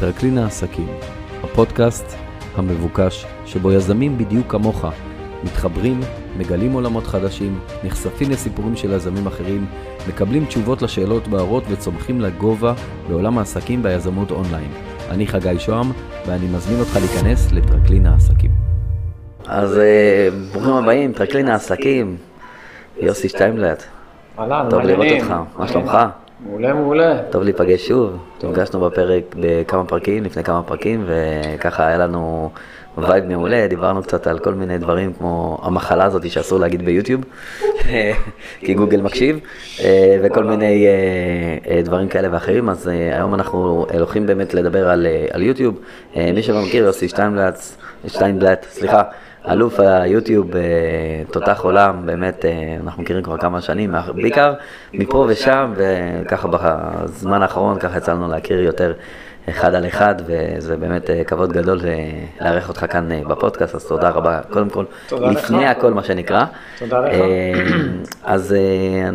טרקלין העסקים, הפודקאסט המבוקש שבו יזמים בדיוק כמוך מתחברים, מגלים עולמות חדשים, נחשפים לסיפורים של יזמים אחרים, מקבלים תשובות לשאלות בוערות וצומחים לגובה בעולם העסקים והיזמות אונליין. אני חגי שוהם, ואני מזמין אותך להיכנס לטרקלין העסקים. אז אה, ברוכים הבאים, טרקלין העסקים, יוסי שטיינבלט. אהלן, טוב לראות. אותך, מה שלומך? מעולה, מעולה. טוב להיפגש שוב, נפגשנו בפרק בכמה פרקים, לפני כמה פרקים, וככה היה לנו vibe מעולה, דיברנו קצת על כל מיני דברים כמו המחלה הזאת שאסור להגיד ביוטיוב, כי גוגל מקשיב, אה, וכל מיני אה, אה, דברים כאלה ואחרים, אז היום אנחנו הולכים באמת לדבר על, על יוטיוב. מי שלא מכיר, יוסי שטיינבלט, שטיינבלט, סליחה. אלוף היוטיוב, אה, תותח עולם, באמת, אה, אנחנו מכירים כבר כמה שנים, בעיקר מפה ושם, וככה בזמן האחרון ככה יצא לנו להכיר יותר אחד על אחד, וזה באמת אה, כבוד גדול אה, לארח אותך כאן אה, בפודקאסט, אז תודה רבה, קודם כל. לפני הכל מה שנקרא. תודה לך. אה, אז אה,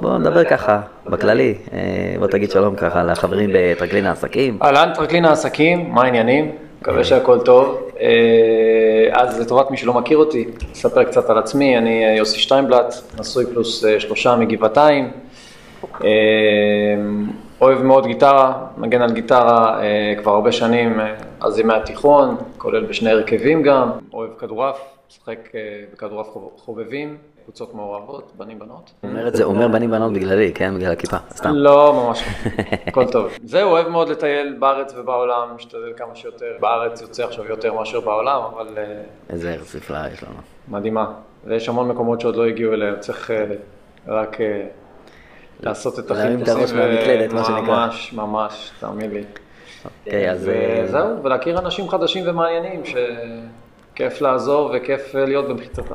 בואו נדבר ככה, בכללי, אה, בוא תגיד שלום ככה לחברים בטרקלין העסקים. אהלן, טרקלין העסקים, מה העניינים? מקווה שהכל טוב. אה, אז לטובת מי שלא מכיר אותי, אספר קצת על עצמי, אני אה, יוסי שטיינבלט, נשוי פלוס אה, שלושה מגבעתיים. אוהב מאוד גיטרה, מגן על גיטרה כבר הרבה שנים, אז ימי התיכון, כולל בשני הרכבים גם. אוהב כדורעף, משחק בכדורעף חוב- חובבים, קבוצות מעורבות, בנים בנות. הוא אומר את זה, הוא אומר בנים בנות בגללי, כן? בגלל הכיפה, סתם. לא, ממש לא. הכל טוב. זהו, אוהב מאוד לטייל בארץ ובעולם, משתדל כמה שיותר. בארץ יוצא עכשיו יותר מאשר בעולם, אבל אה, איזה ארץ נפלאה יש לנו. מדהימה. ויש המון מקומות שעוד לא הגיעו אליהם, צריך אה, רק אה, לעשות את להרים את החיפושים. הראש מהמקלדת, מה שנקרא. ממש, ממש, תאמין לי. אוקיי, אז... וזהו, ולהכיר אנשים חדשים ומעניינים, שכיף לעזור וכיף להיות במחיצתם.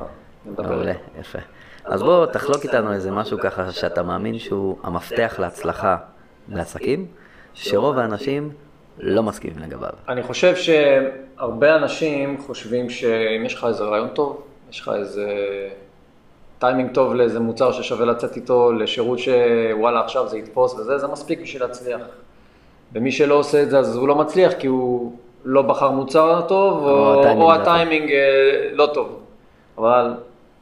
מעולה, יפה. אז בוא תחלוק איתנו איזה משהו ככה שאתה מאמין שהוא המפתח להצלחה לעסקים, שרוב האנשים לא מסכימים לגביו. אני חושב שהרבה אנשים חושבים שאם יש לך איזה רעיון טוב, יש לך איזה טיימינג טוב לאיזה מוצר ששווה לצאת איתו, לשירות שוואלה עכשיו זה יתפוס וזה, זה מספיק בשביל להצליח. ומי שלא עושה את זה אז הוא לא מצליח כי הוא לא בחר מוצר טוב, או או, הטיימינג או לא. הטיימינג אה, לא טוב. אבל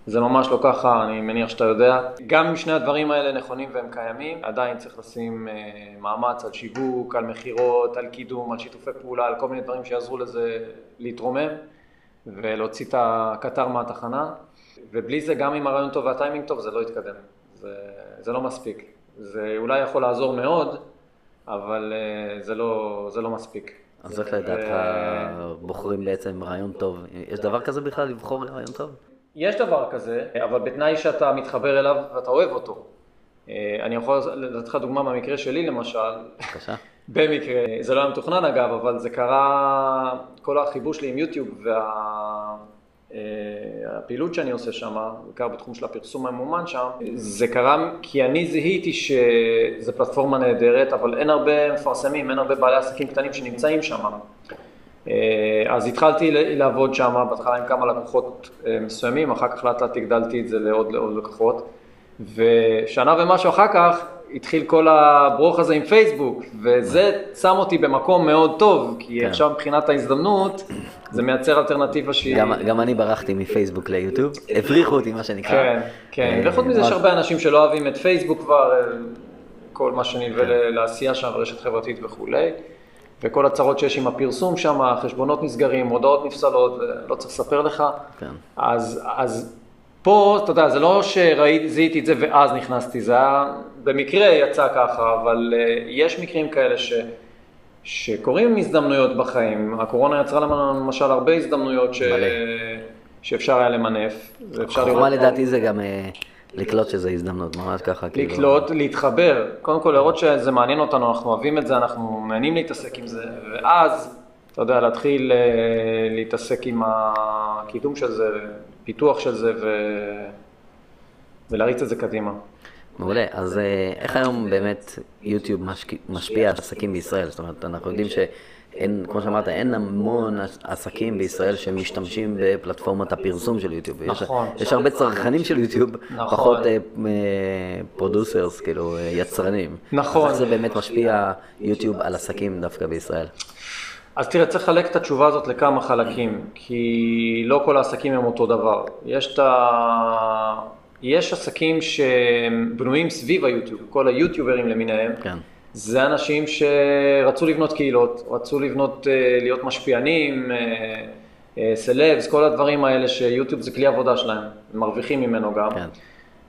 זה ממש לא ככה, אני מניח שאתה יודע. גם אם שני הדברים האלה נכונים והם קיימים, עדיין צריך לשים אה, מאמץ על שיווק, על מכירות, על קידום, על שיתופי פעולה, על כל מיני דברים שיעזרו לזה להתרומם ולהוציא את הקטר מהתחנה. ובלי זה, גם אם הרעיון טוב והטיימינג טוב, זה לא יתקדם. זה, זה לא מספיק. זה אולי יכול לעזור מאוד, אבל אה, זה לא, זה לא מספיק. אז איך לדעתך בוחרים בעצם רעיון טוב? יש דבר כזה בכלל לבחור רעיון טוב? יש דבר כזה, אבל בתנאי שאתה מתחבר אליו ואתה אוהב אותו. אה, אני יכול לתת לך דוגמה מהמקרה שלי למשל, בבקשה. במקרה, זה לא היה מתוכנן אגב, אבל זה קרה, כל החיבור שלי עם יוטיוב והפעילות שאני עושה שם, בעיקר בתחום של הפרסום הממומן שם, זה קרה כי אני זיהיתי שזו פלטפורמה נהדרת, אבל אין הרבה מפרסמים, אין הרבה בעלי עסקים קטנים שנמצאים שם. אה, אז התחלתי לעבוד שם, בהתחלה עם כמה לקוחות אה, מסוימים, אחר כך לאט לאט הגדלתי את זה לעוד, לעוד לקוחות, ושנה ומשהו אחר כך התחיל כל הברוך הזה עם פייסבוק, וזה שם אותי במקום מאוד טוב, כי כן. עכשיו מבחינת ההזדמנות, זה מייצר אלטרנטיבה שהיא... גם, גם אני ברחתי מפייסבוק ליוטיוב, הבריחו אותי מה שנקרא. כן, כן, אה, וחוץ מזה יש הרבה אנשים שלא אוהבים את פייסבוק כבר, כל מה שנלווה כן. לעשייה שם, רשת חברתית וכולי, וכל הצרות שיש עם הפרסום שם, חשבונות נסגרים, הודעות נפסלות, לא צריך לספר לך. כן. אז, אז פה, אתה יודע, זה לא שזיהיתי את זה ואז נכנסתי, זה היה, במקרה יצא ככה, אבל uh, יש מקרים כאלה ש, שקורים הזדמנויות בחיים. הקורונה יצרה למשל הרבה הזדמנויות ש, מלא. שאפשר היה למנף. ואפשר חוכמה לראות- לדעתי זה גם אה, לקלוט שזה הזדמנות, ממש ככה. כאילו. לקלוט, להתחבר, קודם כל להראות שזה מעניין אותנו, אנחנו אוהבים את זה, אנחנו נהנים להתעסק עם זה, ואז, אתה יודע, להתחיל אה, להתעסק עם הקידום של זה, פיתוח של זה, ו... ולהריץ את זה קדימה. מעולה. אז אה, איך היום באמת יוטיוב משפיע על עסקים בישראל? זאת אומרת, אנחנו יודעים שאין, כמו שאמרת, אין המון עסקים בישראל שמשתמשים בפלטפורמת הפרסום של יוטיוב. יש- נכון. יש הרבה צרכנים של יוטיוב, נכון. פחות producers, כאילו, אה, יצרנים. נכון. אז איך זה באמת משפיע יוטיוב על עסקים דווקא בישראל? אז תראה, צריך לחלק את התשובה הזאת לכמה חלקים, כי לא כל העסקים הם אותו דבר. יש את ה... יש עסקים שהם בנויים סביב היוטיוב, כל היוטיוברים למיניהם. כן. זה אנשים שרצו לבנות קהילות, רצו לבנות, אה, להיות משפיענים, אה, אה, סלבס, כל הדברים האלה שיוטיוב זה כלי עבודה שלהם, הם מרוויחים ממנו גם. כן.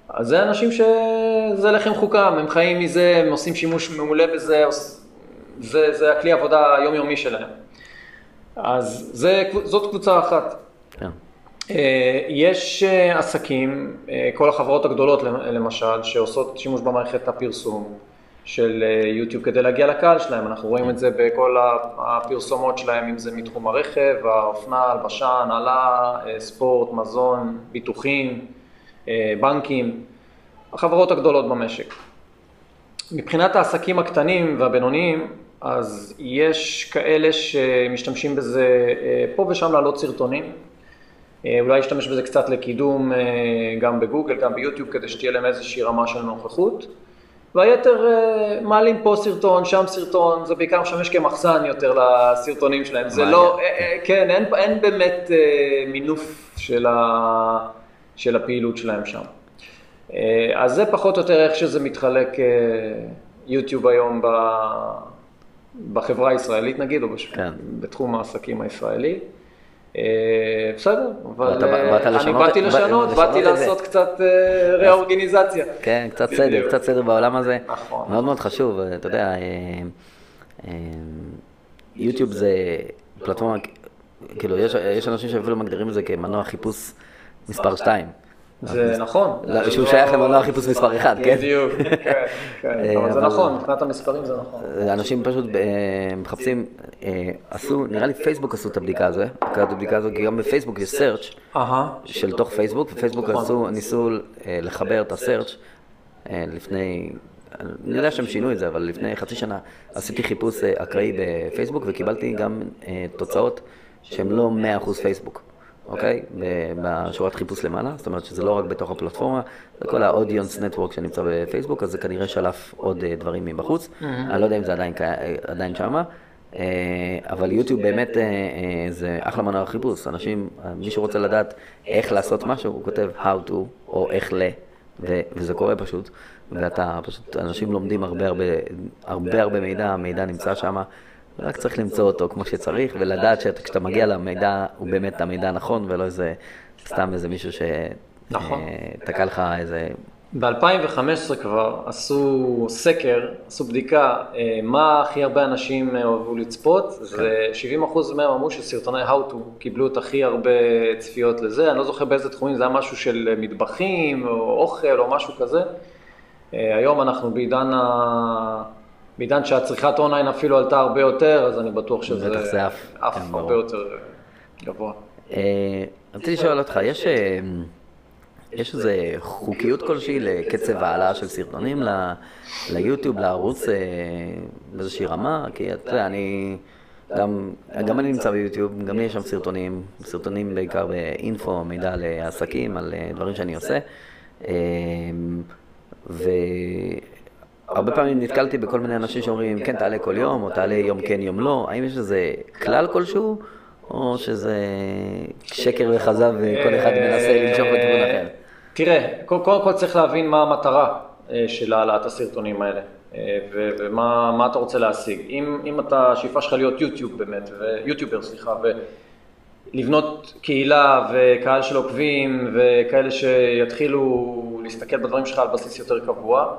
אז זה אנשים שזה לחם חוקם, הם חיים מזה, הם עושים שימוש מעולה בזה, זה, זה הכלי העבודה היומיומי שלהם. אז זה, זאת קבוצה אחת. כן. יש עסקים, כל החברות הגדולות למשל, שעושות שימוש במערכת הפרסום של אה, יוטיוב כדי להגיע לקהל שלהם, אנחנו רואים את זה בכל הפרסומות שלהם, אם זה מתחום הרכב, האופנה, הלבשה, הנעלה, אה, ספורט, מזון, ביטוחים, אה, בנקים, החברות הגדולות במשק. מבחינת העסקים הקטנים והבינוניים, אז יש כאלה שמשתמשים בזה פה ושם להעלות סרטונים. אולי להשתמש בזה קצת לקידום גם בגוגל, גם ביוטיוב, כדי שתהיה להם איזושהי רמה של נוכחות. והיתר אה, מעלים פה סרטון, שם סרטון, זה בעיקר משמש כמחסן יותר לסרטונים שלהם. זה. לא, אה, אה, כן, אין, אין באמת מינוף של, ה, של הפעילות שלהם שם. אז זה פחות או יותר איך שזה מתחלק יוטיוב היום ב, בחברה הישראלית נגיד, או בש... כן. בתחום העסקים הישראלי. אה, בסדר, אבל אה, אני לשנות- באתי בא- לשנות, באתי. לעשות קצת אה, ריאורגניזציה. כן, קצת. סדר, קצת סדר בעולם הזה. נכון. מאוד מאוד חשוב, אתה יודע, יוטיוב זה פלטפורמה, כאילו, יש אנשים שאפילו מגדירים את זה כמנוע חיפוש מספר 2. זה נכון. לא, שהוא שייך למנוע חיפוש מספר 1, כן? בדיוק, כן, כן, אה, אבל זה נכון, מבחינת המספרים זה נכון. אנשים פשוט אה, מחפשים, אה, עשו, נראה לי פייסבוק עשו את הבדיקה הזו, את הבדיקה הזו, כי גם בפייסבוק יש search של תוך פייסבוק, ופייסבוק נכון. עשו, ניסו אה, לחבר את ה-search אה, לפני, אני יודע שהם שינו את זה, אבל לפני חצי שנה עשיתי חיפוש אה, אקראי בפייסבוק, וקיבלתי גם אה, תוצאות שהן לא 100% פייסבוק. אוקיי? בשורת חיפוש למעלה, זאת אומרת שזה לא רק בתוך הפלטפורמה, זה כל ה-audience network שנמצא בפייסבוק, אז זה כנראה שלף עוד אה, דברים מבחוץ. אני לא יודע אם זה עדיין, שמה, אה, אבל יוטיוב באמת אה, זה אחלה מנוע חיפוש. אנשים, מי שרוצה לדעת איך לעשות משהו, הוא כותב how to או איך ל, ו- וזה קורה פשוט. ואתה פשוט, אנשים לומדים הרבה הרבה, הרבה הרבה מידע, המידע נמצא שם. רק צריך למצוא אותו כמו שצריך, ולדעת שכשאתה מגיע למידע, הוא באמת המידע הנכון, ולא איזה, סתם איזה מישהו נכון. שתקע לך איזה... ב-2015 כבר עשו סקר, עשו בדיקה, אה, מה הכי הרבה אנשים אה, אוהבו לצפות, זה 70% מהם אמרו שסרטוני How to קיבלו את הכי הרבה צפיות לזה, אני לא זוכר באיזה תחומים, זה היה משהו של מטבחים או אוכל או משהו כזה. אה, היום אנחנו בעידן, ה... בעידן שהצריכת אונליין אפילו עלתה הרבה יותר, אז אני בטוח שזה עף, עף כן, הרבה. יותר גבוה. אה, רציתי לשאול אותך, יש, אה, יש איזו חוקיות כלשהי לקצב העלאה של סרטונים ליוטיוב, לערוץ אה, באיזושהי רמה? כי אתה יודע, אני... גם, גם אני נמצא ביוטיוב, גם לי יש שם סרטונים, סרטונים בעיקר באינפו, מידע לעסקים, על אה, דברים שאני עושה. אה, והרבה פעמים נתקלתי בכל מיני אנשים שאומרים, כן, תעלה כל יום, או תעלה יום כן, יום לא. האם יש איזה כלל כלשהו, או שזה שקר וכזב וכל אחד מנסה למשוך לכיוון אחר? תראה, קודם כל, צריך להבין מה המטרה אה, של העלאת הסרטונים האלה, אה, ו- ומה מה אתה רוצה להשיג. אם, אם אתה, השאיפה שלך להיות יוטיוב באמת, ו- יוטיובר סליחה, ולבנות קהילה וקהל של עוקבים, וכאלה שיתחילו להסתכל בדברים שלך על בסיס יותר קבוע,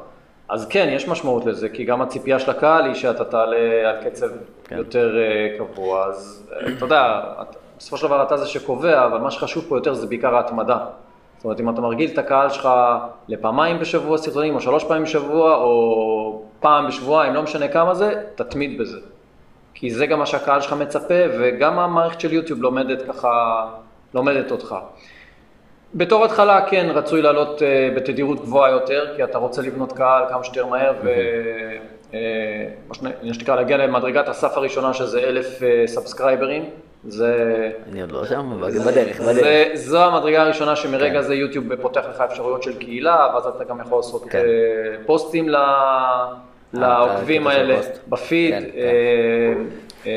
אז כן, יש משמעות לזה, כי גם הציפייה של הקהל היא שאתה תעלה על קצב כן. יותר אה, קבוע, אז אה, אתה יודע, את- בסופו של דבר אתה זה שקובע, אבל מה שחשוב פה יותר זה בעיקר ההתמדה. זאת אומרת, אם אתה מרגיל את הקהל שלך לפעמיים בשבוע סרטונים, או שלוש פעמים בשבוע, או פעם בשבועיים, לא משנה כמה זה, תתמיד בזה. כי זה גם מה שהקהל שלך מצפה, וגם המערכת של יוטיוב לומדת ככה, לומדת אותך. בתור התחלה כן רצוי לעלות אה, בתדירות גבוהה יותר, כי אתה רוצה לבנות קהל כמה שיותר מהר, ומה שנקרא להגיע למדרגת הסף הראשונה שזה אלף סאבסקרייברים. זה... אני עוד לא שם, אבל בדרך, זה, בדרך. זו המדרגה הראשונה שמרגע כן. זה יוטיוב פותח לך אפשרויות של קהילה, ואז אתה גם יכול לעשות כן. אה, פוסטים ל- לעוקבים האלה. בפיד, כן. אה, אה,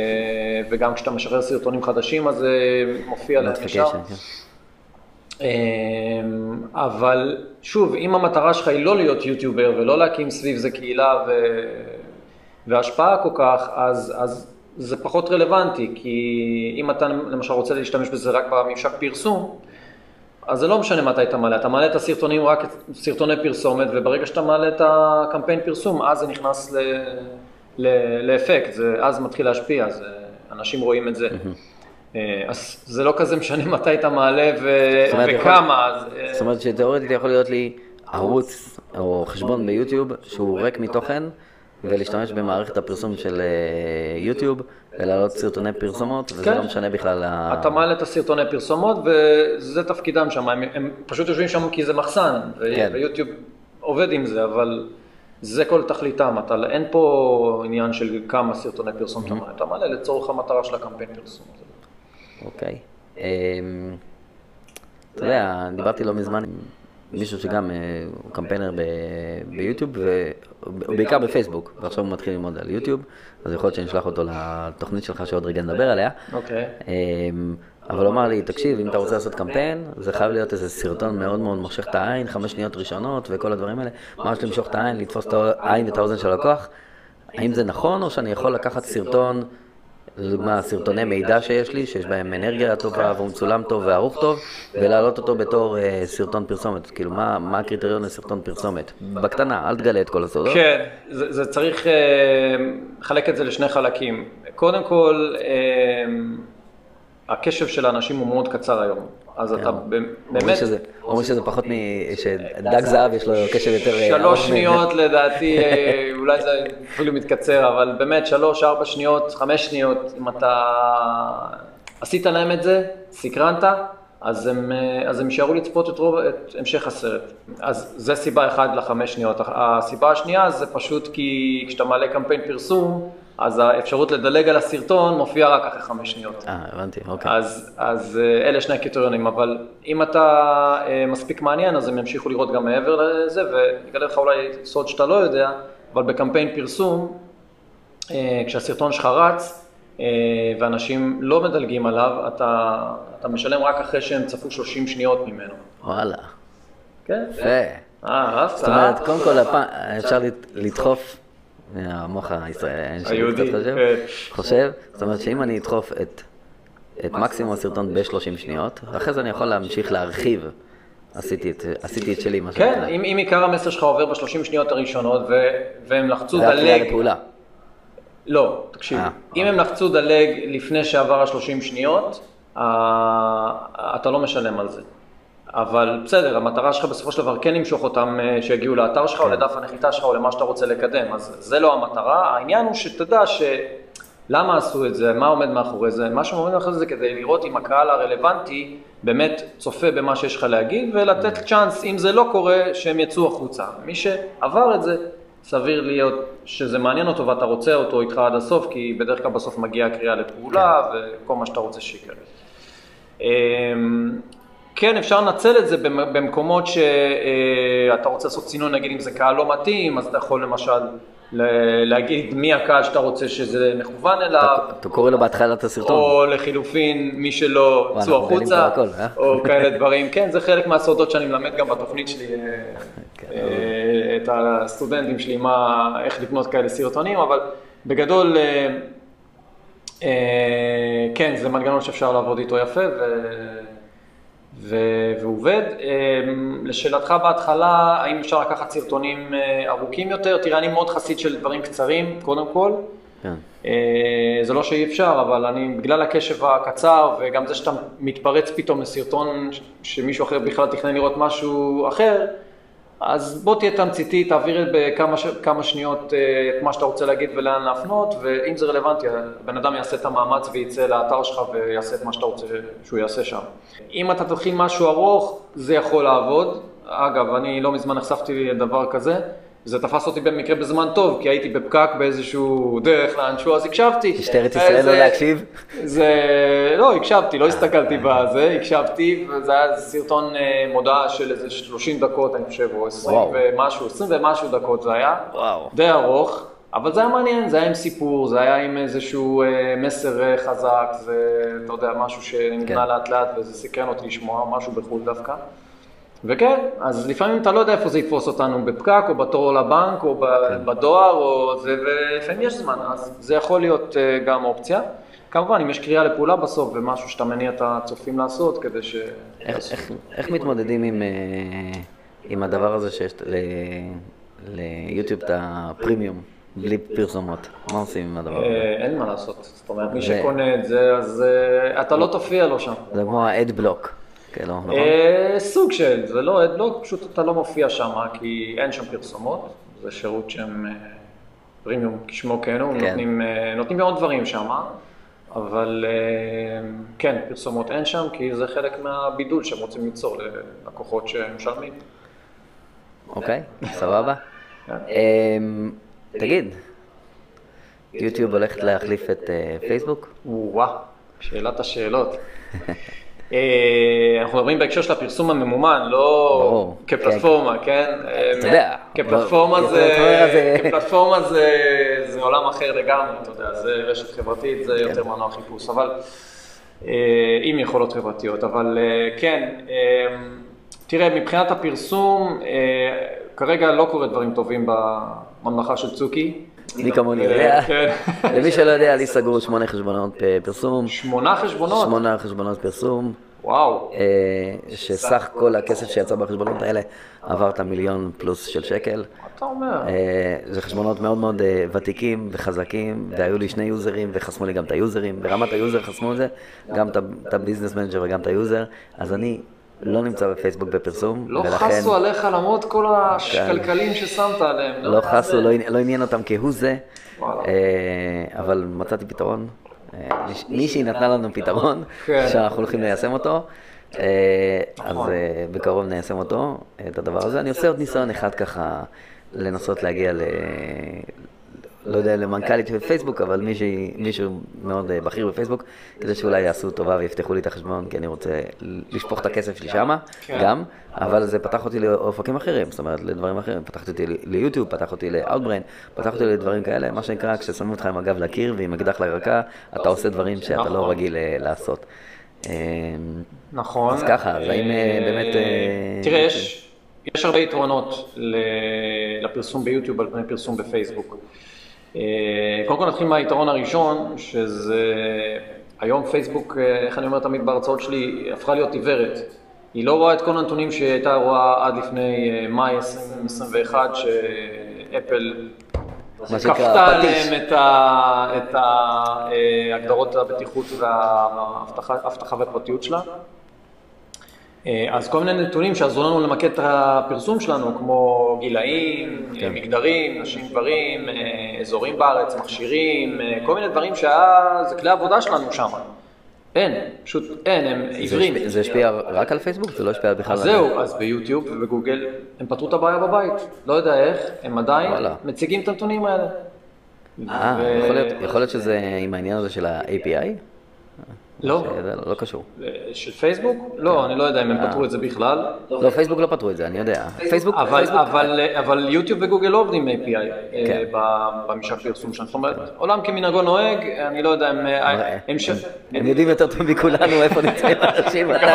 וגם כשאתה משחרר סרטונים חדשים אז זה מופיע להם ישר. אמ, אבל שוב, אם המטרה שלך היא לא להיות יוטיובר ולא להקים סביב זה קהילה ו... והשפעה כל כך, אז, אז זה פחות רלוונטי, כי אם אתה למשל רוצה להשתמש בזה רק בממשק פרסום, אז זה לא משנה מתי אתה מעלה, אתה מעלה את הסרטונים רק סרטוני פרסומת, וברגע שאתה מעלה את הקמפיין פרסום, אז זה נכנס ל... ל... לאפקט, זה אז מתחיל להשפיע, אז אנשים רואים את זה. אה, אז זה לא כזה משנה מתי אתה מעלה ו... זאת וכמה. אה, זאת אומרת שתאורטית יכול להיות לי ערוץ או חשבון ביוטיוב שהוא ריק מתוכן, ולהשתמש במערכת הפרסום של אה, יוטיוב, ולהעלות סרטוני פרסומות, וזה כן. לא משנה בכלל. אתה מעלה את הסרטוני פרסומות וזה תפקידם שם, הם, הם פשוט יושבים שם כי זה מחסן, כן. ויוטיוב עובד עם זה, אבל זה כל תכליתם, אתה, אין פה עניין של כמה סרטוני פרסום אתה מעלה, אתה מעלה לצורך המטרה של הקמפיין פרסום. אוקיי. אמ, אתה יודע, דיברתי לא מזמן עם מישהו שגם אה, הוא קמפיינר ביוטיוב, ובעיקר בפייסבוק, ועכשיו הוא מתחיל ללמוד על יוטיוב, אז יכול להיות שאני אשלח אותו לתוכנית שלך שעוד רגע נדבר עליה. אוקיי. אמ, אבל הוא אמר לי, תקשיב, אם אתה רוצה לעשות קמפיין, זה חייב להיות איזה סרטון מאוד מאוד מושך את העין, חמש שניות ראשונות וכל הדברים האלה, ממש למשוך את העין, לתפוס את העין ואת האוזן של הלקוח. האם זה נכון, או שאני יכול לקחת סרטון, לדוגמה, סרטוני מידע שיש לי, שיש בהם אנרגיה טובה והוא מצולם טוב וערוך טוב, ולהעלות אותו בתור אה, סרטון פרסומת? כאילו, מה, מה הקריטריון לסרטון פרסומת? בקטנה, אל תגלה את כל הסודות. כן, זה, זה צריך אה, לחלק את זה לשני חלקים. קודם כל, אה, הקשב של האנשים הוא מאוד קצר היום, אז אתה ב- אומרים באמת... אומרים שזה פחות מ... שדג זהב יש לו קשב יותר... אה, שלוש שניות לדעתי, אה, אולי זה אפילו מתקצר, אבל באמת שלוש, ארבע שניות, חמש שניות, אם אתה עשית להם את זה, סקרנת, אז הם, אה, אז הם יישארו לצפות את, רוב, את המשך הסרט. אז זה סיבה אחת לחמש שניות. הסיבה השנייה זה פשוט כי כשאתה מעלה קמפיין פרסום, אז האפשרות לדלג על הסרטון מופיעה רק אחרי חמש שניות. אה, הבנתי, אוקיי. אז, אז אה, אלה שני הקריטריונים, אבל אם אתה אה, מספיק מעניין, אז הם ימשיכו לראות גם מעבר לזה, ואגלה לך אולי סוד שאתה לא יודע, אבל בקמפיין פרסום, אה, כשהסרטון שלך רץ, ואנשים לא מדלגים עליו, אתה, אתה משלם רק אחרי שהם צפו 30 שניות ממנו. וואלה. כן? יפה. אה, אהבת? זאת אומרת, קודם כל, אפשר לדחוף, המוח הישראלי, היהודי, קצת חושב, כן. חושב, זאת אומרת שאם אני אדחוף את, את מקסימום הסרטון ב-30 שניות, אחרי זה אני יכול להמשיך להרחיב. עשיתי את, עשיתי את שלי, מה כן, שנקרא. אם, אם עיקר המסר שלך עובר ב-30 שניות הראשונות, ו, והם לחצו זה הקריאה דלג, לפעולה. לא, תקשיב, אה, אם הם לחצו דלג לפני שעבר ה-30 שניות, אה, אתה לא משלם על זה. אבל בסדר, המטרה שלך בסופו של דבר כן למשוך אותם אה, שיגיעו לאתר שלך או כן. לדף הנחיתה שלך או למה שאתה רוצה לקדם, אז זה לא המטרה, העניין הוא שתדע ש... למה עשו את זה, מה עומד מאחורי זה, מה שעומד מאחורי זה כדי לראות אם הקהל הרלוונטי באמת צופה במה שיש לך להגיד ולתת צ'אנס, אם זה לא קורה, שהם יצאו החוצה. מי שעבר את זה, סביר להיות שזה מעניין אותו ואתה רוצה אותו איתך עד הסוף, כי בדרך כלל בסוף מגיעה הקריאה לפעולה וכל מה שאתה רוצה שיקרה. כן, אפשר לנצל את זה במ- במקומות שאתה רוצה לעשות צינון, נגיד אם זה קהל לא מתאים, אז אתה יכול למשל להגיד מי הקהל שאתה רוצה שזה מכוון אליו, אתה- אתה קורא לו בהתחלת הסרטון. או לחילופין מי שלא צאו החוצה, אה? או כאלה דברים. כן, זה חלק מהסודות שאני מלמד גם בתוכנית שלי, אה, כן. אה, את הסטודנטים שלי, מה, איך לבנות כאלה סרטונים, אבל בגדול, אה, אה, כן, זה מנגנון שאפשר לעבוד איתו יפה ו... ו... ועובד. אה, לשאלתך בהתחלה, האם אפשר לקחת סרטונים אה, ארוכים יותר? תראה, אני מאוד חסיד של דברים קצרים, קודם כל. כן. אה, זה לא שאי אפשר, אבל אני, בגלל הקשב הקצר וגם זה שאתה מתפרץ פתאום לסרטון שמישהו אחר בכלל תכנן לראות משהו אחר, אז בוא תהיה תמציתי, תעביר בכמה ש... כמה שניות אה, את מה שאתה רוצה להגיד ולאן להפנות, ואם זה רלוונטי, הבן אדם יעשה את המאמץ ויצא לאתר שלך ויעשה את מה שאתה רוצה שהוא יעשה שם. אם אתה תתחיל משהו ארוך, זה יכול לעבוד. אגב, אני לא מזמן נחשפתי לדבר כזה. זה תפס אותי במקרה בזמן טוב, כי הייתי בפקק באיזשהו דרך לאנשהו, אז הקשבתי. משטרת ישראל לא להקשיב? זה, לא, הקשבתי, לא הסתכלתי בזה, הקשבתי, וזה היה סרטון אה, מודעה של איזה 30 דקות, אני חושב, או 20 וואו. ומשהו, 20 ומשהו דקות זה היה. וואו. די ארוך, אבל זה היה מעניין, זה היה עם סיפור, זה היה עם איזשהו אה, מסר אה, חזק, זה, אתה יודע, משהו שנבנה כן. לאט לאט וזה סקרן אותי לשמוע, משהו בחו"ל דווקא. וכן, אז לפעמים אתה לא יודע איפה זה יתפוס אותנו, בפקק, או בתור לבנק, או ב- בדואר, או זה, ולפעמים יש זמן, אז זה יכול להיות אה, גם אופציה. כמובן, אם יש קריאה לפעולה בסוף, ומשהו שאתה מניע את הצופים לעשות, כדי ש... איך, איך, איך מתמודדים עם, אה, עם הדבר הזה שיש ליוטיוב את הפרימיום, בלי פרסומות? מה עושים עם הדבר הזה? אה, אין מה לעשות, זאת אומרת, מי שקונה את זה, אז אתה לא תופיע לו שם. זה כמו ה-ad block, כאילו, נכון? אה, סוג של, זה לא אדבלוק, פשוט אתה לא מופיע שם, כי אין שם פרסומות, זה שירות שהם אה, פרימיום כשמו כן הוא, כן. נותנים, אה, נותנים מאוד דברים שם, אבל אה, כן, פרסומות אין שם, כי זה חלק מהבידול שהם רוצים ליצור ללקוחות שמשלמים. אוקיי, סבבה. כן. אמ, תגיד, יוטיוב הולכת להחליף את אה, פייסבוק? וואו, שאלת השאלות. אה, אנחנו מדברים בהקשר של הפרסום הממומן, לא כפלטפורמה, כן? אתה יודע, כפלטפורמה זה, עולם אחר לגמרי, אתה יודע, זה רשת חברתית, זה כן. יותר מנוע חיפוש, אבל אה, עם יכולות חברתיות, אבל אה, כן, אה, תראה, מבחינת הפרסום, אה, כרגע לא קורה דברים טובים בממלכה של צוקי. מי כמוני יודע. כן. למי שלא יודע, לי סגרו שמונה חשבונות פרסום, שמונה חשבונות? שמונה חשבונות פרסום, וואו. אה, שסך כל הכסף שיצא בחשבונות האלה עבר את המיליון פלוס של שקל. מה אתה אומר? אה, זה חשבונות מאוד מאוד אה, ותיקים וחזקים, והיו לי שני יוזרים וחסמו לי גם את היוזרים. ברמת היוזר חסמו את זה, גם את ה Business Manager וגם את היוזר, אז אני לא נמצא בפייסבוק בפרסום, לא ולכן חסו עליך למרות כל השקלקלים ששמת עליהם. לא חסו, לא לא עניין אותם כהוא זה. אה, אבל מצאתי פתרון. אה, מיש- מישהי נתנה לנו פתרון, כן. שאנחנו הולכים ליישם אותו. אה, אז נכון. אה, בקרוב ניישם אותו, את הדבר הזה. אני עושה עוד ניסיון אחד ככה, לנסות להגיע ל... לא יודע, למנכ"לית של פייסבוק, אבל מישהי, מישהו מאוד אה, בכיר בפייסבוק, כדי שאולי יעשו טובה ויפתחו לי את החשבון, כי אני רוצה לשפוך את הכסף שלי שמה, כן. גם, אבל זה פתח אותי לאופקים אחרים, זאת אומרת, לדברים אחרים. פתח אותי ליוטיוב, פתח אותי לאוטבריין, פתח אותי לדברים כאלה, מה שנקרא, כששמים אותך עם הגב לקיר ועם אקדח לרקה, אתה עושה דברים שאתה נכון. לא רגיל אה, לעשות. אה, נכון. אז ככה, אז האם, אה, באמת, אה, תראה, יש, יש הרבה יתרונות לפרסום ביוטיוב על פני פרסום בפייסבוק. אה, קודם כל נתחיל מהיתרון הראשון, שזה היום פייסבוק, אה, איך אני אומר תמיד בהרצאות שלי, הפכה להיות עיוורת. היא לא רואה את כל הנתונים שהיא הייתה רואה עד לפני אה, מאי 2021, שאפל כפתה. עליהם את ה- את ה- אה, הגדרות הבטיחות והאבטחה והפרטיות שלה. אה, אז כל מיני נתונים שעזרו לנו למקד את הפרסום שלנו, כמו גילאים, כן. מגדרים, נשים, גברים, אה, אזורים בארץ, מכשירים, אה, כל מיני דברים שהיה, זה כלי עבודה שלנו שם. אין, פשוט אין, הם זה עיוורים. השפיע- זה השפיע רק על פייסבוק? זה לא השפיע בכלל על... זהו, אז ביוטיוב ובגוגל הם פתרו את הבעיה בבית. לא יודע איך, הם עדיין וואלה. מציגים את הנתונים האלה. אה, ו- יכול להיות- יכול להיות שזה עם העניין הזה של ה-API? לא. שזה לא קשור. של פייסבוק? לא, אני לא יודע אם הם אה. פתרו את זה בכלל. לא, פייסבוק לא פתרו את זה, אני יודע. פייסבוק, אבל, פייסבוק, אבל, אבל יוטיוב וגוגל לא עובדים API אה, כן. בממשק פרסום שלהם. זאת אומרת, עולם כמנהגו נוהג, אני לא יודע, הם... אה, הם ש- הם יודעים יותר טוב מכולנו איפה נמצאים אנשים, מתי.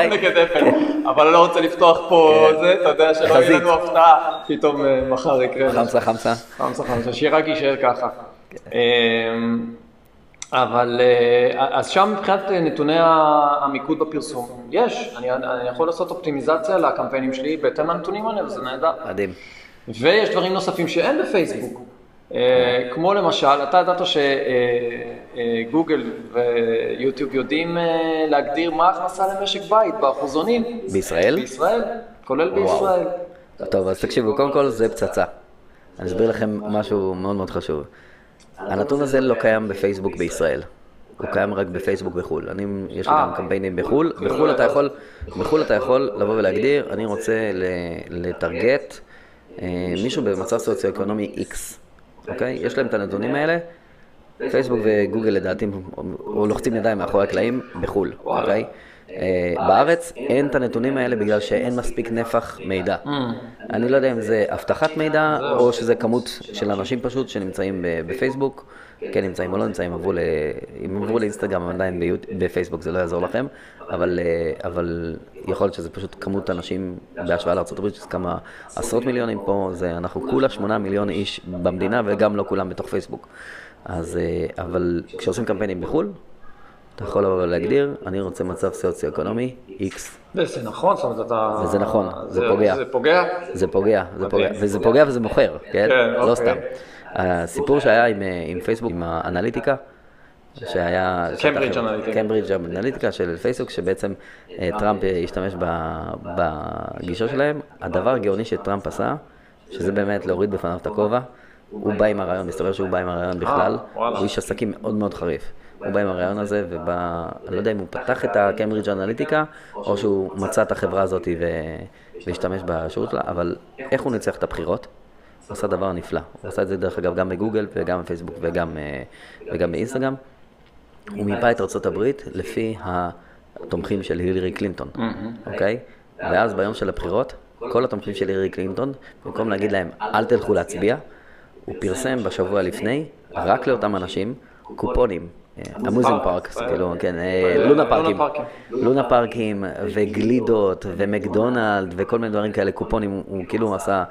אפל, אבל אני לא רוצה לפתוח פה כן. זה, אתה יודע שלא יהיה. לנו הפתעה, פתאום מחר יקרה. חמסה חמסה. חמסה חמסה, שיהיה רק יישאר ככה. אבל אה, אז שם מבחינת אה, נתוני המיקוד בפרסום, יש, אני, אני יכול לעשות אופטימיזציה לקמפיינים שלי בהתאם לנתונים האלה, וזה נהדר. מדהים. ויש דברים נוספים שאין בפייסבוק, אה, כמו למשל, אתה ידעת שגוגל ויוטיוב יודעים להגדיר מה ההכנסה למשק בית באחוזונים? בישראל? בישראל, כולל וואו. בישראל. טוב, אז תקשיבו, קודם כל זה פצצה. אני אסביר לכם משהו מאוד מאוד חשוב. הנתון הזה לא קיים בפייסבוק בישראל. הוא קיים רק בפייסבוק בחו"ל. אני, יש לי אה. גם קמפיינים בחו"ל. בחו"ל אתה יכול, בחו"ל אתה יכול לבוא ולהגדיר, אני רוצה לטרגט אה, מישהו במצב סוציו-אקונומי X, אוקיי? יש להם את הנתונים האלה. פייסבוק וגוגל לדעתי או לוחצים ידיים מאחורי הקלעים בחו"ל, אוקיי? אה, בארץ אין את הנתונים האלה בגלל שאין מספיק נפח מידע. אני לא יודע אם זה אבטחת מידע או שזה כמות של אנשים פשוט שנמצאים בפייסבוק, כן נמצאים או לא נמצאים, עברו ל... אם עברו לאינסטגרם עדיין. בפייסבוק זה לא יעזור לכם, אבל, אה, אבל יכול להיות שזה פשוט כמות אנשים בהשוואה לארה"ב, שזה כמה עשרות מיליונים פה, זה אנחנו כולה שמונה מיליון איש במדינה וגם לא כולם בתוך פייסבוק. אז, אה, אבל כשעושים קמפיינים בחו"ל, אתה יכול לבוא ולהגדיר, אני רוצה מצב סוציו-אקונומי X. וזה נכון, זאת אומרת, אתה... וזה נכון, זה פוגע. זה פוגע? זה פוגע, זה פוגע. וזה פוגע וזה מוכר, כן? כן, לא אוקיי. סתם. הסיפור שהיה עם, אה, עם פייסבוק, עם האנליטיקה, שהיה... קיימברידג' אנליטיקה. קיימברידג' אנליטיקה של פייסבוק, שבעצם אה, טראמפ אה, השתמש בגישה שלהם. הדבר הגאוני שטראמפ עשה, שזה באמת להוריד בפניו את הכובע, הוא בא עם הרעיון, מסתבר שהוא בא עם הרעיון בכלל. הוא איש עסקים מאוד מאוד חריף. הוא בא עם הרעיון הזה, ובא, אני לא יודע אם הוא פתח את הקיימברידג' אנליטיקה, או שהוא מצא את החברה הזאת ו... והשתמש בשירות שלה, אבל איך הוא ניצח את הבחירות? הוא עשה דבר נפלא. הוא עשה את זה דרך אגב גם בגוגל וגם בפייסבוק וגם, אה, וגם באינסטגרם. הוא מיפה את הברית לפי התומכים של הילרי קלינטון, אוקיי? ואז ביום של הבחירות, כל התומכים של הילרי קלינטון, במקום להגיד להם אל תלכו להצביע, הוא פרסם בשבוע לפני, רק לאותם אנשים, קופונים. המוזינג פארק, כאילו, כן, אה, לונה פארקים. לונה פארקים וגלידות ומקדונלד וכל מיני דברים כאלה, קופונים, הוא, כאילו עשה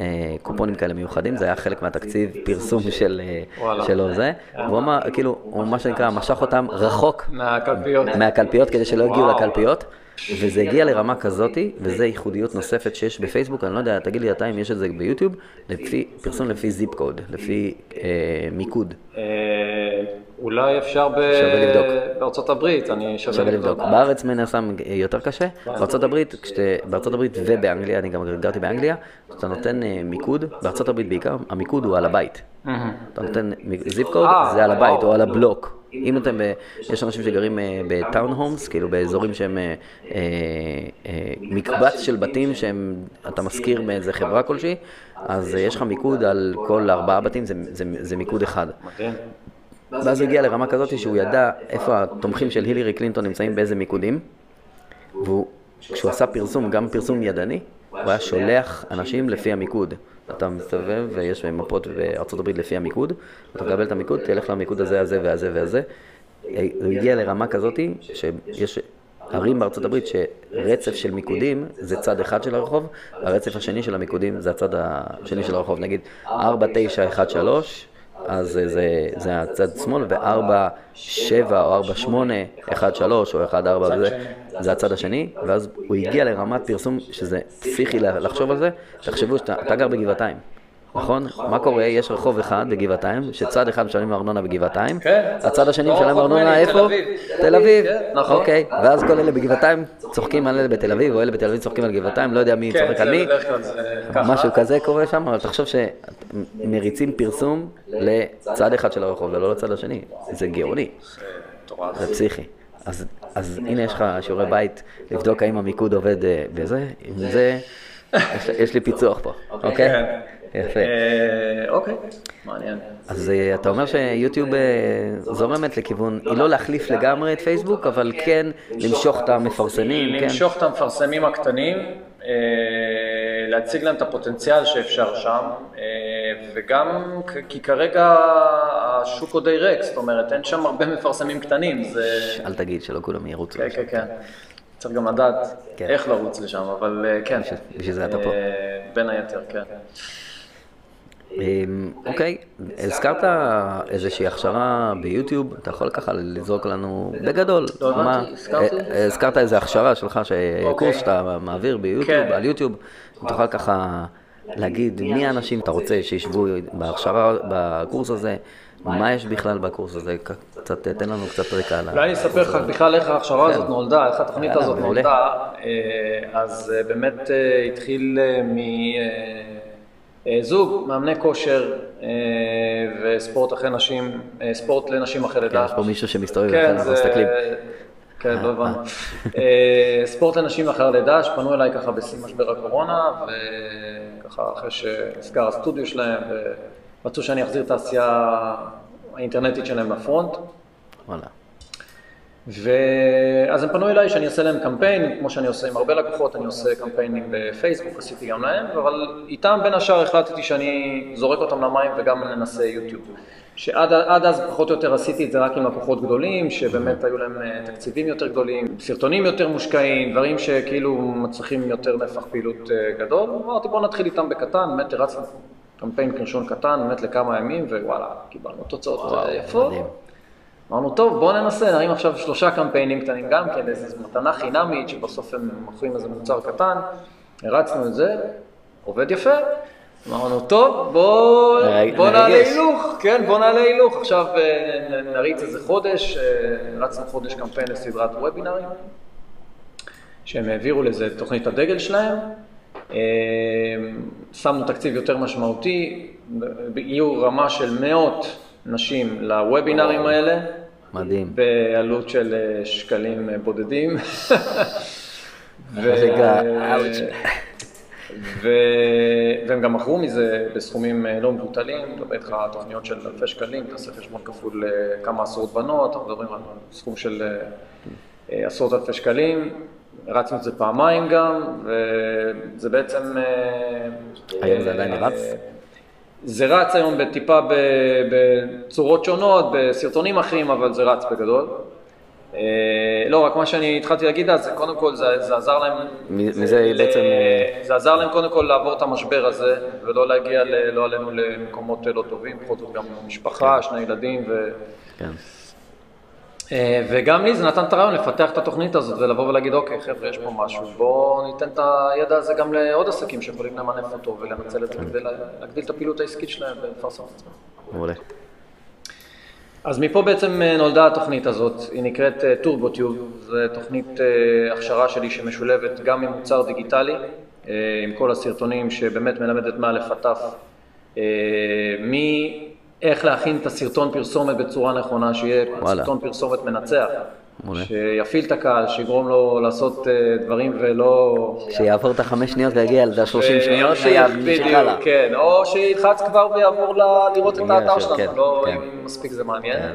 אה, קופונים כאלה מיוחדים, זה היה חלק מהתקציב פרסום אה. שלו זה, והוא אמר, כאילו, הוא מה שנקרא, משך אותם רחוק מהקלפיות. כדי שלא יגיעו. לקלפיות, וזה הגיע לרמה כזאתי, וזו ייחודיות נוספת שיש בפייסבוק, אני לא יודע, תגיד לי אתה אם יש את זה ביוטיוב, לפי, פרסום לפי זיפ קוד, לפי אה, מיקוד, אה, אולי אפשר ב- לבדוק. בארצות הברית, אני שווה לבדוק. בארץ מן הסתם יותר קשה, בארצות הברית, כשאתה, בארצות הברית ובאנגליה, אני גם גרתי באנגליה, כשאתה נותן אה, מיקוד, בארצות הברית בעיקר, המיקוד הוא על הבית. אתה נותן זיפ קוד, אה, זה על הבית וואו. או על הבלוק. אם אתם, ב- יש אנשים שגרים אה, בטאון הומס, כאילו באזורים שהם אה, אה, אה, מקבץ של בתים שהם, אתה משכיר מאיזה חברה כלשהי, אז אה, יש לך מיקוד על כל ארבעה בתים, זה, זה, זה מיקוד אחד. ואז הוא הגיע לרמה כזאת שהוא ידע איפה התומכים של הילרי קלינטון נמצאים באיזה מיקודים, וכשהוא עשה פרסום, גם פרסום ידני, הוא היה שולח אנשים לפי המיקוד. אתה מסתובב ויש מפות בארצות הברית לפי המיקוד, אתה מקבל את המיקוד, תלך למיקוד הזה, הזה והזה והזה. הוא הגיע לרמה כזאת שיש ערים בארצות הברית שרצף של מיקודים זה צד אחד של הרחוב, הרצף השני של המיקודים זה הצד השני של הרחוב. נגיד 4, 9, 1, 3, אז זה, זה, הצד שמאל, ו-4, 7 או 4, 8, 1, 3 או 1, 4, זה, זה הצד השני, ואז הוא הגיע לרמת פרסום שזה פסיכי לחשוב על זה. תחשבו שאתה אתה גר בגבעתיים, נכון? מה קורה? יש רחוב אחד בגבעתיים, שצד אחד משלמים ארנונה בגבעתיים, כן. הצד השני לא משלם רחוק ארנונה איפה? תל אביב. כן, נכון. אוקיי, ואז כל אלה בגבעתיים צוחקים על אלה בתל אביב, או אלה בתל אביב צוחקים על גבעתיים, לא יודע מי כן, צוחק על מי. משהו כזה קורה שם, אבל תחשוב שמריצים פרסום לצד אחד של הרחוב ולא לצד השני. זה גאוני. זה פסיכי. אז, אז הנה יש לך שיעורי בית לבדוק האם המיקוד עובד אה, בזה, עם זה, יש, יש לי פיצוח פה, אוקיי? כן. יפה. אה, אוקיי, מעניין. אז אה, אתה אומר שיוטיוב אה, זורמת לכיוון, היא לא להחליף לגמרי את פייסבוק, אבל כן למשוך את המפרסמים, כן? למשוך את המפרסמים הקטנים, אה, להציג להם את הפוטנציאל שאפשר שם, אה, וגם כי כרגע השוק עוד די ריק, זאת אומרת, אין שם הרבה מפרסמים קטנים, זה... אל תגיד שלא כולם ירוצו. כן, כן, כן. צריך גם לדעת כן. איך לרוץ לשם, אבל אה, כן. בשביל- זה אתה פה. אה, בין היתר, כן. אמ, אוקיי, הזכרת איזושהי הכשרה ביוטיוב, אתה יכול ככה לזרוק לנו בגדול. לא הבנתי, מה- הזכרתי? אה, הזכרת איזו הכשרה שלך, אוקיי. קורס שאתה מעביר ביוטיוב, כן. על יוטיוב, אם תוכל ככה להגיד מי האנשים אתה רוצה שישבו בהכשרה, בקורס הזה, מה יש בכלל בקורס הזה? קצת, תן לנו קצת רקע על ה... אולי אני אספר לך בכלל איך ההכשרה הזאת כן. נולדה, איך התוכנית הזאת. נולדה. אה, אז אה, באמת אה, התחיל מזוג, מאמני כושר וספורט אחרי נשים, ספורט לנשים אחרי כן, לידה. יש פה מישהו שמסתובב, כן, אנחנו. מסתכלים. כן, לא הבנו. ספורט לנשים אחר לידה, שפנו אליי ככה בשיא משבר הקורונה, וככה אחרי שנסגר הסטודיו שלהם, ורצו שאני אחזיר את העשייה האינטרנטית שלהם לפרונט. וואלה. ואז הם פנו אליי שאני אעשה להם קמפיין, כמו שאני עושה עם הרבה לקוחות, אני עושה קמפיינים בפייסבוק, עשיתי גם להם, אבל איתם בין השאר החלטתי שאני זורק אותם למים וגם ננסה יוטיוב. שעד עד אז פחות או יותר עשיתי את זה רק עם לקוחות גדולים, שבאמת היו להם אה, תקציבים יותר גדולים, סרטונים יותר מושקעים, דברים שכאילו מצריכים יותר נפח פעילות אה, גדול. אמרתי בוא נתחיל איתם בקטן, באמת הרצנו קמפיין קרשון קטן, באמת לכמה ימים, ווואלה, קיבלנו תוצאות אה, יפות. אמרנו, טוב, בואו ננסה, נרים עכשיו שלושה קמפיינים קטנים גם כן, איזו מתנה חינמית, שבסוף הם מוכרים איזה מוצר קטן, הרצנו את זה, עובד יפה. אמרנו, טוב, בואו מרג- בוא נעלה. הילוך, כן, בואו נעלה הילוך. עכשיו אה, נריץ איזה חודש, אה, הרצנו חודש קמפיין לסדרת וובינארים, שהם העבירו לזה תוכנית הדגל שלהם. אה, שמנו תקציב יותר משמעותי, הגיעו רמה של מאות נשים לוובינארים האלה. מדהים. בעלות של אה, שקלים אה, בודדים. ו-. ו- והם גם מכרו מזה בסכומים לא מבוטלים, מדבר איתך על תוכניות של אלפי שקלים, תעשה חשבון כפול כמה עשרות בנות, אנחנו מדברים על סכום של עשרות אלפי שקלים. הרצנו את זה פעמיים גם, וזה בעצם... אה, היום זה עדיין אה, רץ? זה רץ היום בטיפה בצורות שונות, בסרטונים אחרים, אבל זה רץ בגדול. אה, לא, רק מה שאני התחלתי להגיד אז, זה קודם כל זה, זה עזר להם, זה, מזה ל- בעצם, אה, זה עזר להם קודם כל לעבור את המשבר הזה, ולא להגיע, ל, לא עלינו למקומות לא טובים, בכל זאת גם משפחה, שני ילדים, ו, כן. אה, וגם לי זה נתן את הרעיון לפתח את התוכנית הזאת ולבוא ולהגיד, אוקיי, חבר'ה, יש פה משהו, בואו ניתן את הידע הזה גם לעוד עסקים שיכולים למנף אותו ולנצל את זה כדי לה- להגדיל את הפעילות העסקית שלהם ולפרסם את עצמם. מעולה. אז מפה בעצם אה, נולדה התוכנית הזאת, היא נקראת אה, טורבוטיוב, זו תוכנית אה, הכשרה שלי שמשולבת גם עם מוצר דיגיטלי, אה, עם כל הסרטונים שבאמת מלמדת מאלף עד תף, מאיך להכין את הסרטון פרסומת בצורה נכונה, שיהיה וואלה. סרטון פרסומת מנצח, מעולה. שיפעיל את הקהל, שיגרום לו לעשות אה, דברים ולא... שיעבור את החמש שניות ויגיע ל-30 שניות וימשיך, הלאה. כן, או שילחץ כבר ויעבור לראות את יגיע האתר ישר, שלנו, כן, לא כן. אם מספיק זה מעניין. כן.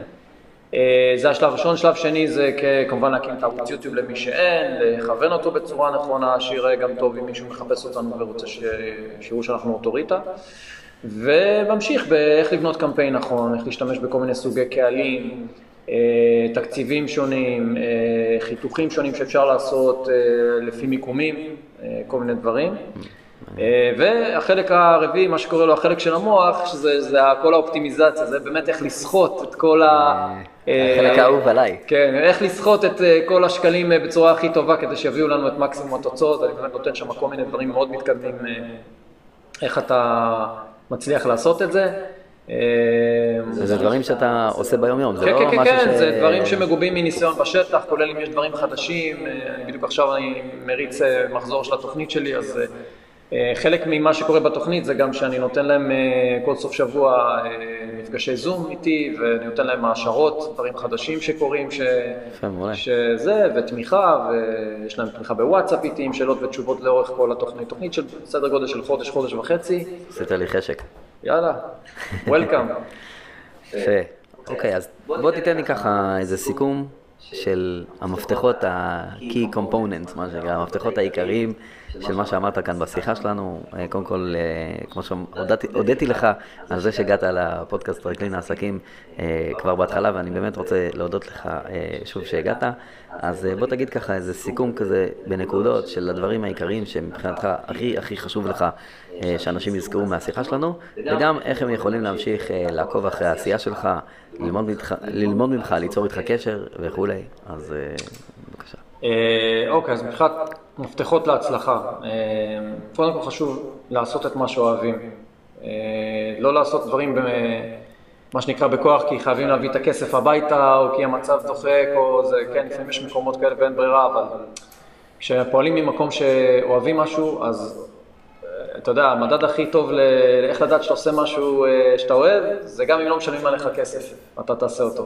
אה, זה השלב הראשון, שלב שני זה כמובן להקים את הערוץ יוטיוב למי שאין, לכוון אותו בצורה נכונה, שיראה גם טוב אם מישהו מחפש אותנו ורוצה שיראו שאנחנו אוטוריטה. וממשיך באיך לבנות קמפיין נכון, איך להשתמש בכל מיני סוגי קהלים, אה, תקציבים שונים, אה, חיתוכים שונים שאפשר לעשות אה, לפי מיקומים, כל מיני דברים. והחלק הרביעי, מה שקורא לו החלק של המוח, שזה זה כל האופטימיזציה, זה באמת איך לסחוט את כל ה... החלק האהוב עליי. כן, איך לסחוט את כל השקלים בצורה הכי טובה כדי שיביאו לנו את מקסימום התוצאות, אני באמת נותן שם כל מיני דברים מאוד מתקדמים, איך אתה מצליח לעשות את זה. אה, זה דברים שאתה עושה ביום-יום, זה כן, לא כן, כן, משהו כן, ש... זה דברים שמגובים מניסיון בשטח, כולל אם יש דברים חדשים, אה, אני בדיוק עכשיו אני מריץ אה, מחזור של התוכנית שלי, אז חלק ממה שקורה בתוכנית זה גם שאני נותן להם אה, כל סוף שבוע אה, מפגשי זום איתי, ואני נותן להם העשרות, דברים חדשים שקורים, ש... שזה, ותמיכה, ויש להם תמיכה בוואטסאפ איתי עם שאלות ותשובות לאורך כל התוכנית, תוכנית של סדר גודל של חודש, חודש וחצי, עשית לי חשק. יאללה, וולקאם. יפה. אוקיי, אז בוא תיתן לי ככה איזה סיכום של המפתחות ה-key components, מה שנקרא, המפתחות העיקריים של מה שאמרת כאן בשיחה שלנו. אה, קודם כל, אה, כמו שהודיתי לך על זה שהגעת לפודקאסט טרקלין העסקים אה, כבר בהתחלה, ואני באמת רוצה להודות לך שוב שהגעת. אז בוא תגיד ככה איזה סיכום כזה בנקודות של הדברים העיקריים שמבחינתך הכי הכי חשוב לך שאנשים יזכרו מהשיחה שלנו, וגם איך הם יכולים להמשיך לעקוב אחרי העשייה שלך, ללמוד ממך, ללמוד ממך, ליצור איתך קשר וכולי. אז בבקשה. אוקיי, אז מבחינת מפתחות להצלחה, אה, קודם כל חשוב לעשות את מה שאוהבים. אה, לא לעשות דברים מה שנקרא בכוח, כי חייבים להביא את הכסף הביתה, או כי המצב דוחק, או זה, כן, לפעמים יש מקומות כאלה ואין ברירה, אבל כשפועלים ממקום שאוהבים משהו, אז אה, אתה יודע, המדד הכי טוב לאיך לדעת שאתה עושה משהו שאתה אוהב, זה גם אם לא משלמים עליך כסף, אתה תעשה אותו.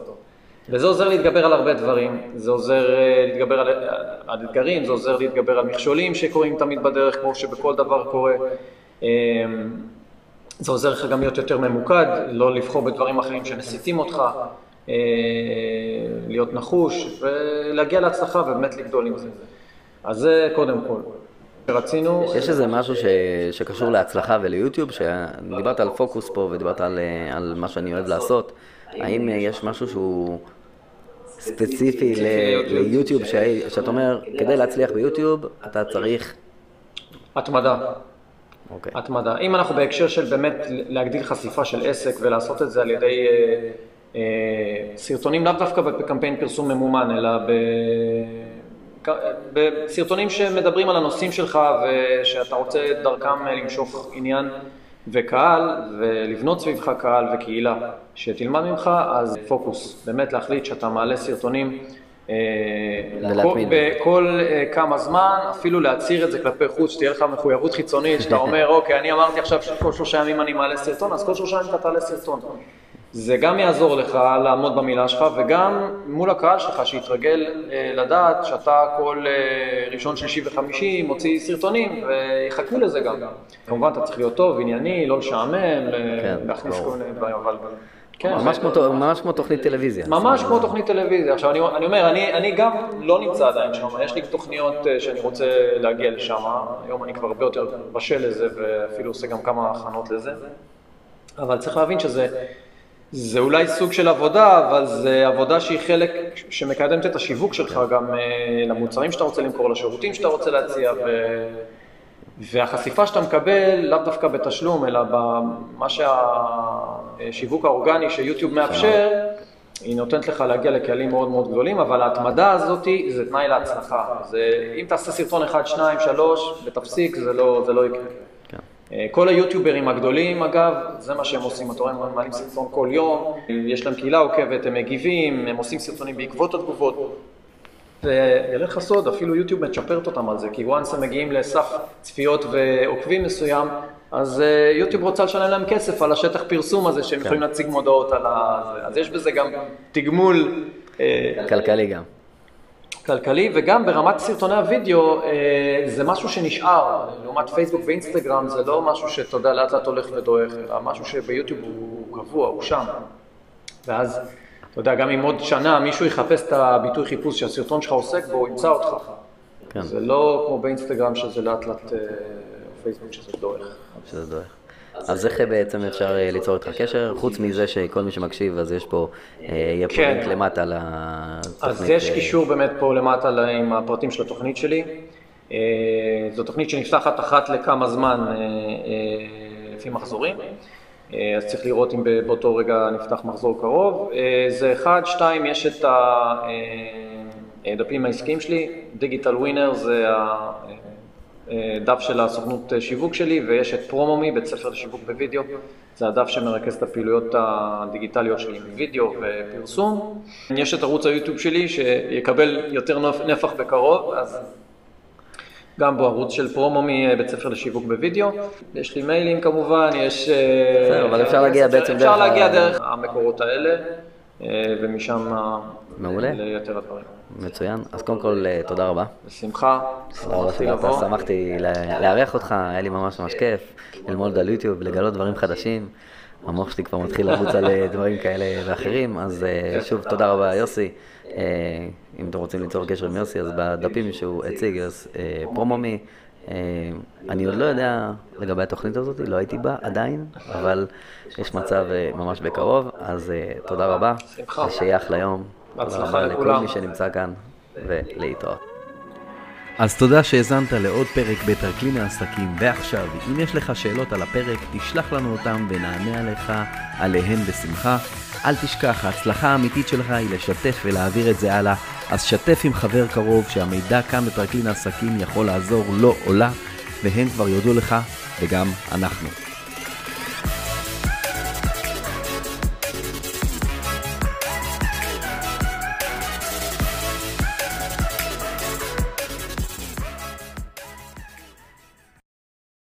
וזה עוזר להתגבר על הרבה דברים, זה עוזר אה, להתגבר על, על אתגרים, זה עוזר להתגבר על מכשולים שקורים תמיד בדרך, כמו שבכל דבר קורה. זה עוזר לך גם להיות יותר ממוקד, לא לבחור בדברים אחרים שמסיתים אותך, אה, להיות נחוש ולהגיע להצלחה ובאמת לגדול עם זה. אז זה קודם כל. רצינו... יש איזה משהו ש... שקשור להצלחה וליוטיוב, שדיברת על פוקוס פה ודיברת על, אה, על מה שאני אוהב לעשות, האם יש משהו שהוא ספציפי ליוטיוב, שאתה אומר, כדי להצליח ביוטיוב אתה צריך... התמדה. Okay. אוקיי. התמדה. אם אנחנו בהקשר של באמת להגדיל חשיפה של עסק ולעשות את זה על ידי אה, אה, סרטונים, לאו דווקא בקמפיין פרסום ממומן, אלא ב... בסרטונים שמדברים על הנושאים שלך ושאתה רוצה דרכם למשוך עניין וקהל ולבנות סביבך קהל וקהילה שתלמד ממך, אז פוקוס, באמת להחליט שאתה מעלה סרטונים בכל אה, כמה זמן, אפילו להצהיר את זה כלפי חוץ, שתהיה לך מחויבות חיצונית, שאתה אומר, אוקיי, אני אמרתי עכשיו שכל שלושה ימים אני מעלה סרטון, אז כל שלושה ימים אתה תעלה סרטון. זה גם יעזור לך לעמוד במילה שלך, וגם מול הקהל שלך, שיתרגל אה, לדעת שאתה כל אה, ראשון, שלישי וחמישי מוציא סרטונים, ויחכו לזה גם. כמובן, אתה צריך להיות טוב, ענייני, לא לשעמם, כן, להכניס כל מיני דברים, אבל... כן, ממש, כמו, ממש כמו תוכנית טלוויזיה. ממש כמו תוכנית טלוויזיה. עכשיו, אני, אני אומר, אני, אני גם לא נמצא עדיין שם, יש לי תוכניות אה, שאני רוצה להגיע לשם, היום אני כבר הרבה יותר בשל לזה, ואפילו עושה גם כמה הכנות לזה. אבל צריך להבין שזה זה אולי סוג של עבודה, אבל זה עבודה שהיא חלק שמקדמת את השיווק שלך גם אה, למוצרים שאתה רוצה למכור, לשירותים שאתה רוצה להציע, ו... והחשיפה שאתה מקבל, לאו דווקא בתשלום, אלא במה שהשיווק האורגני שיוטיוב מאפשר, היא נותנת לך להגיע לקהלים מאוד מאוד גדולים, אבל ההתמדה הזאת זה תנאי להצלחה. זה, אם תעשה סרטון אחד, שניים, שלוש, ותפסיק, זה לא, זה לא יקרה. אה, כל היוטיוברים הגדולים, אגב, זה מה שהם עושים, אתה רואה, הם מעלים סרטון כל יום, יש להם קהילה עוקבת, הם מגיבים, הם עושים סרטונים בעקבות התגובות. ואגלה לך סוד, אפילו יוטיוב מצ'פרת אותם על זה, כי once הם מגיעים לסף צפיות ועוקבים מסוים, אז uh, יוטיוב רוצה לשלם להם כסף על השטח פרסום הזה, שהם כן. יכולים להציג מודעות על ה... אז יש בזה גם תגמול... אה, כלכלי גם. כלכלי, וגם ברמת סרטוני הוידאו, אה, זה משהו שנשאר, לעומת פייסבוק ואינסטגרם, זה לא משהו שאתה יודע, לאט לאט הולך ודועך, אלא משהו שביוטיוב הוא קבוע, הוא שם. ואז אתה יודע, גם אם עוד שנה מישהו יחפש את הביטוי חיפוש שהסרטון שלך עוסק בו, הוא ימצא אותך. כן. זה לא כמו באינסטגרם שזה לאט לאט, אה, פייסבוק שזה דועך. שזה דועך. אז איך בעצם אפשר אה, ליצור איתך קשר? חוץ מזה שכל מי שמקשיב, אז יש פה, אה, יהיה פה כן. לינק למטה לתוכנית. אז יש קישור באמת פה למטה עם הפרטים של התוכנית שלי. זו תוכנית שנפתחת אחת לכמה זמן לפי מחזורים. אה, אז צריך לראות אם באותו רגע נפתח מחזור קרוב. אה, זה אחד, שתיים, יש את הדפים אה, העסקיים שלי, Digital Winner זה הדף של הסוכנות שיווק שלי, ויש את פרומומי, בית ספר לשיווק בווידאו, זה הדף שמרכז את הפעילויות הדיגיטליות שלי בווידאו ופרסום. יש את ערוץ היוטיוב שלי שיקבל יותר נפח בקרוב, אז גם בו ערוץ של פרומו מבית ספר לשיווק בווידאו. יש לי מיילים כמובן, יש... אה, בסדר, אבל אפשר להגיע בעצם דרך... אפשר להגיע דרך המקורות האלה, אה, ומשם מעולה. ליתר הדברים. מצוין. אז קודם כל, אה, תודה רבה. בשמחה, שמחתי לבוא. שמחתי לארח אותך, היה לי ממש ממש כיף ללמוד על יוטיוב, לגלות דברים חדשים. המוח שלי כבר מתחיל לרוץ על דברים כאלה ואחרים, אז שוב, תודה רבה, יוסי. אה, אם אתם רוצים ליצור קשר עם יוסי, אז בדפים שהוא הציג, אז אה, פרומומי. אה, אני עוד לא יודע לגבי התוכנית הזאת, לא הייתי בה עדיין, אבל יש מצב ממש בקרוב, אז תודה רבה. שיהיה אחלה יום. בהצלחה לכולם. לכל מי שנמצא כאן, ולהתראות. אז תודה שהאזנת לעוד פרק בטרקלין העסקים, ועכשיו, אם יש לך שאלות על הפרק, תשלח לנו אותם ונענה עליך עליהן בשמחה. אל תשכח, ההצלחה האמיתית שלך היא לשתף ולהעביר את זה הלאה, אז שתף עם חבר קרוב שהמידע כאן בטרקלין העסקים יכול לעזור לו או לה, והם כבר יודו לך, וגם אנחנו.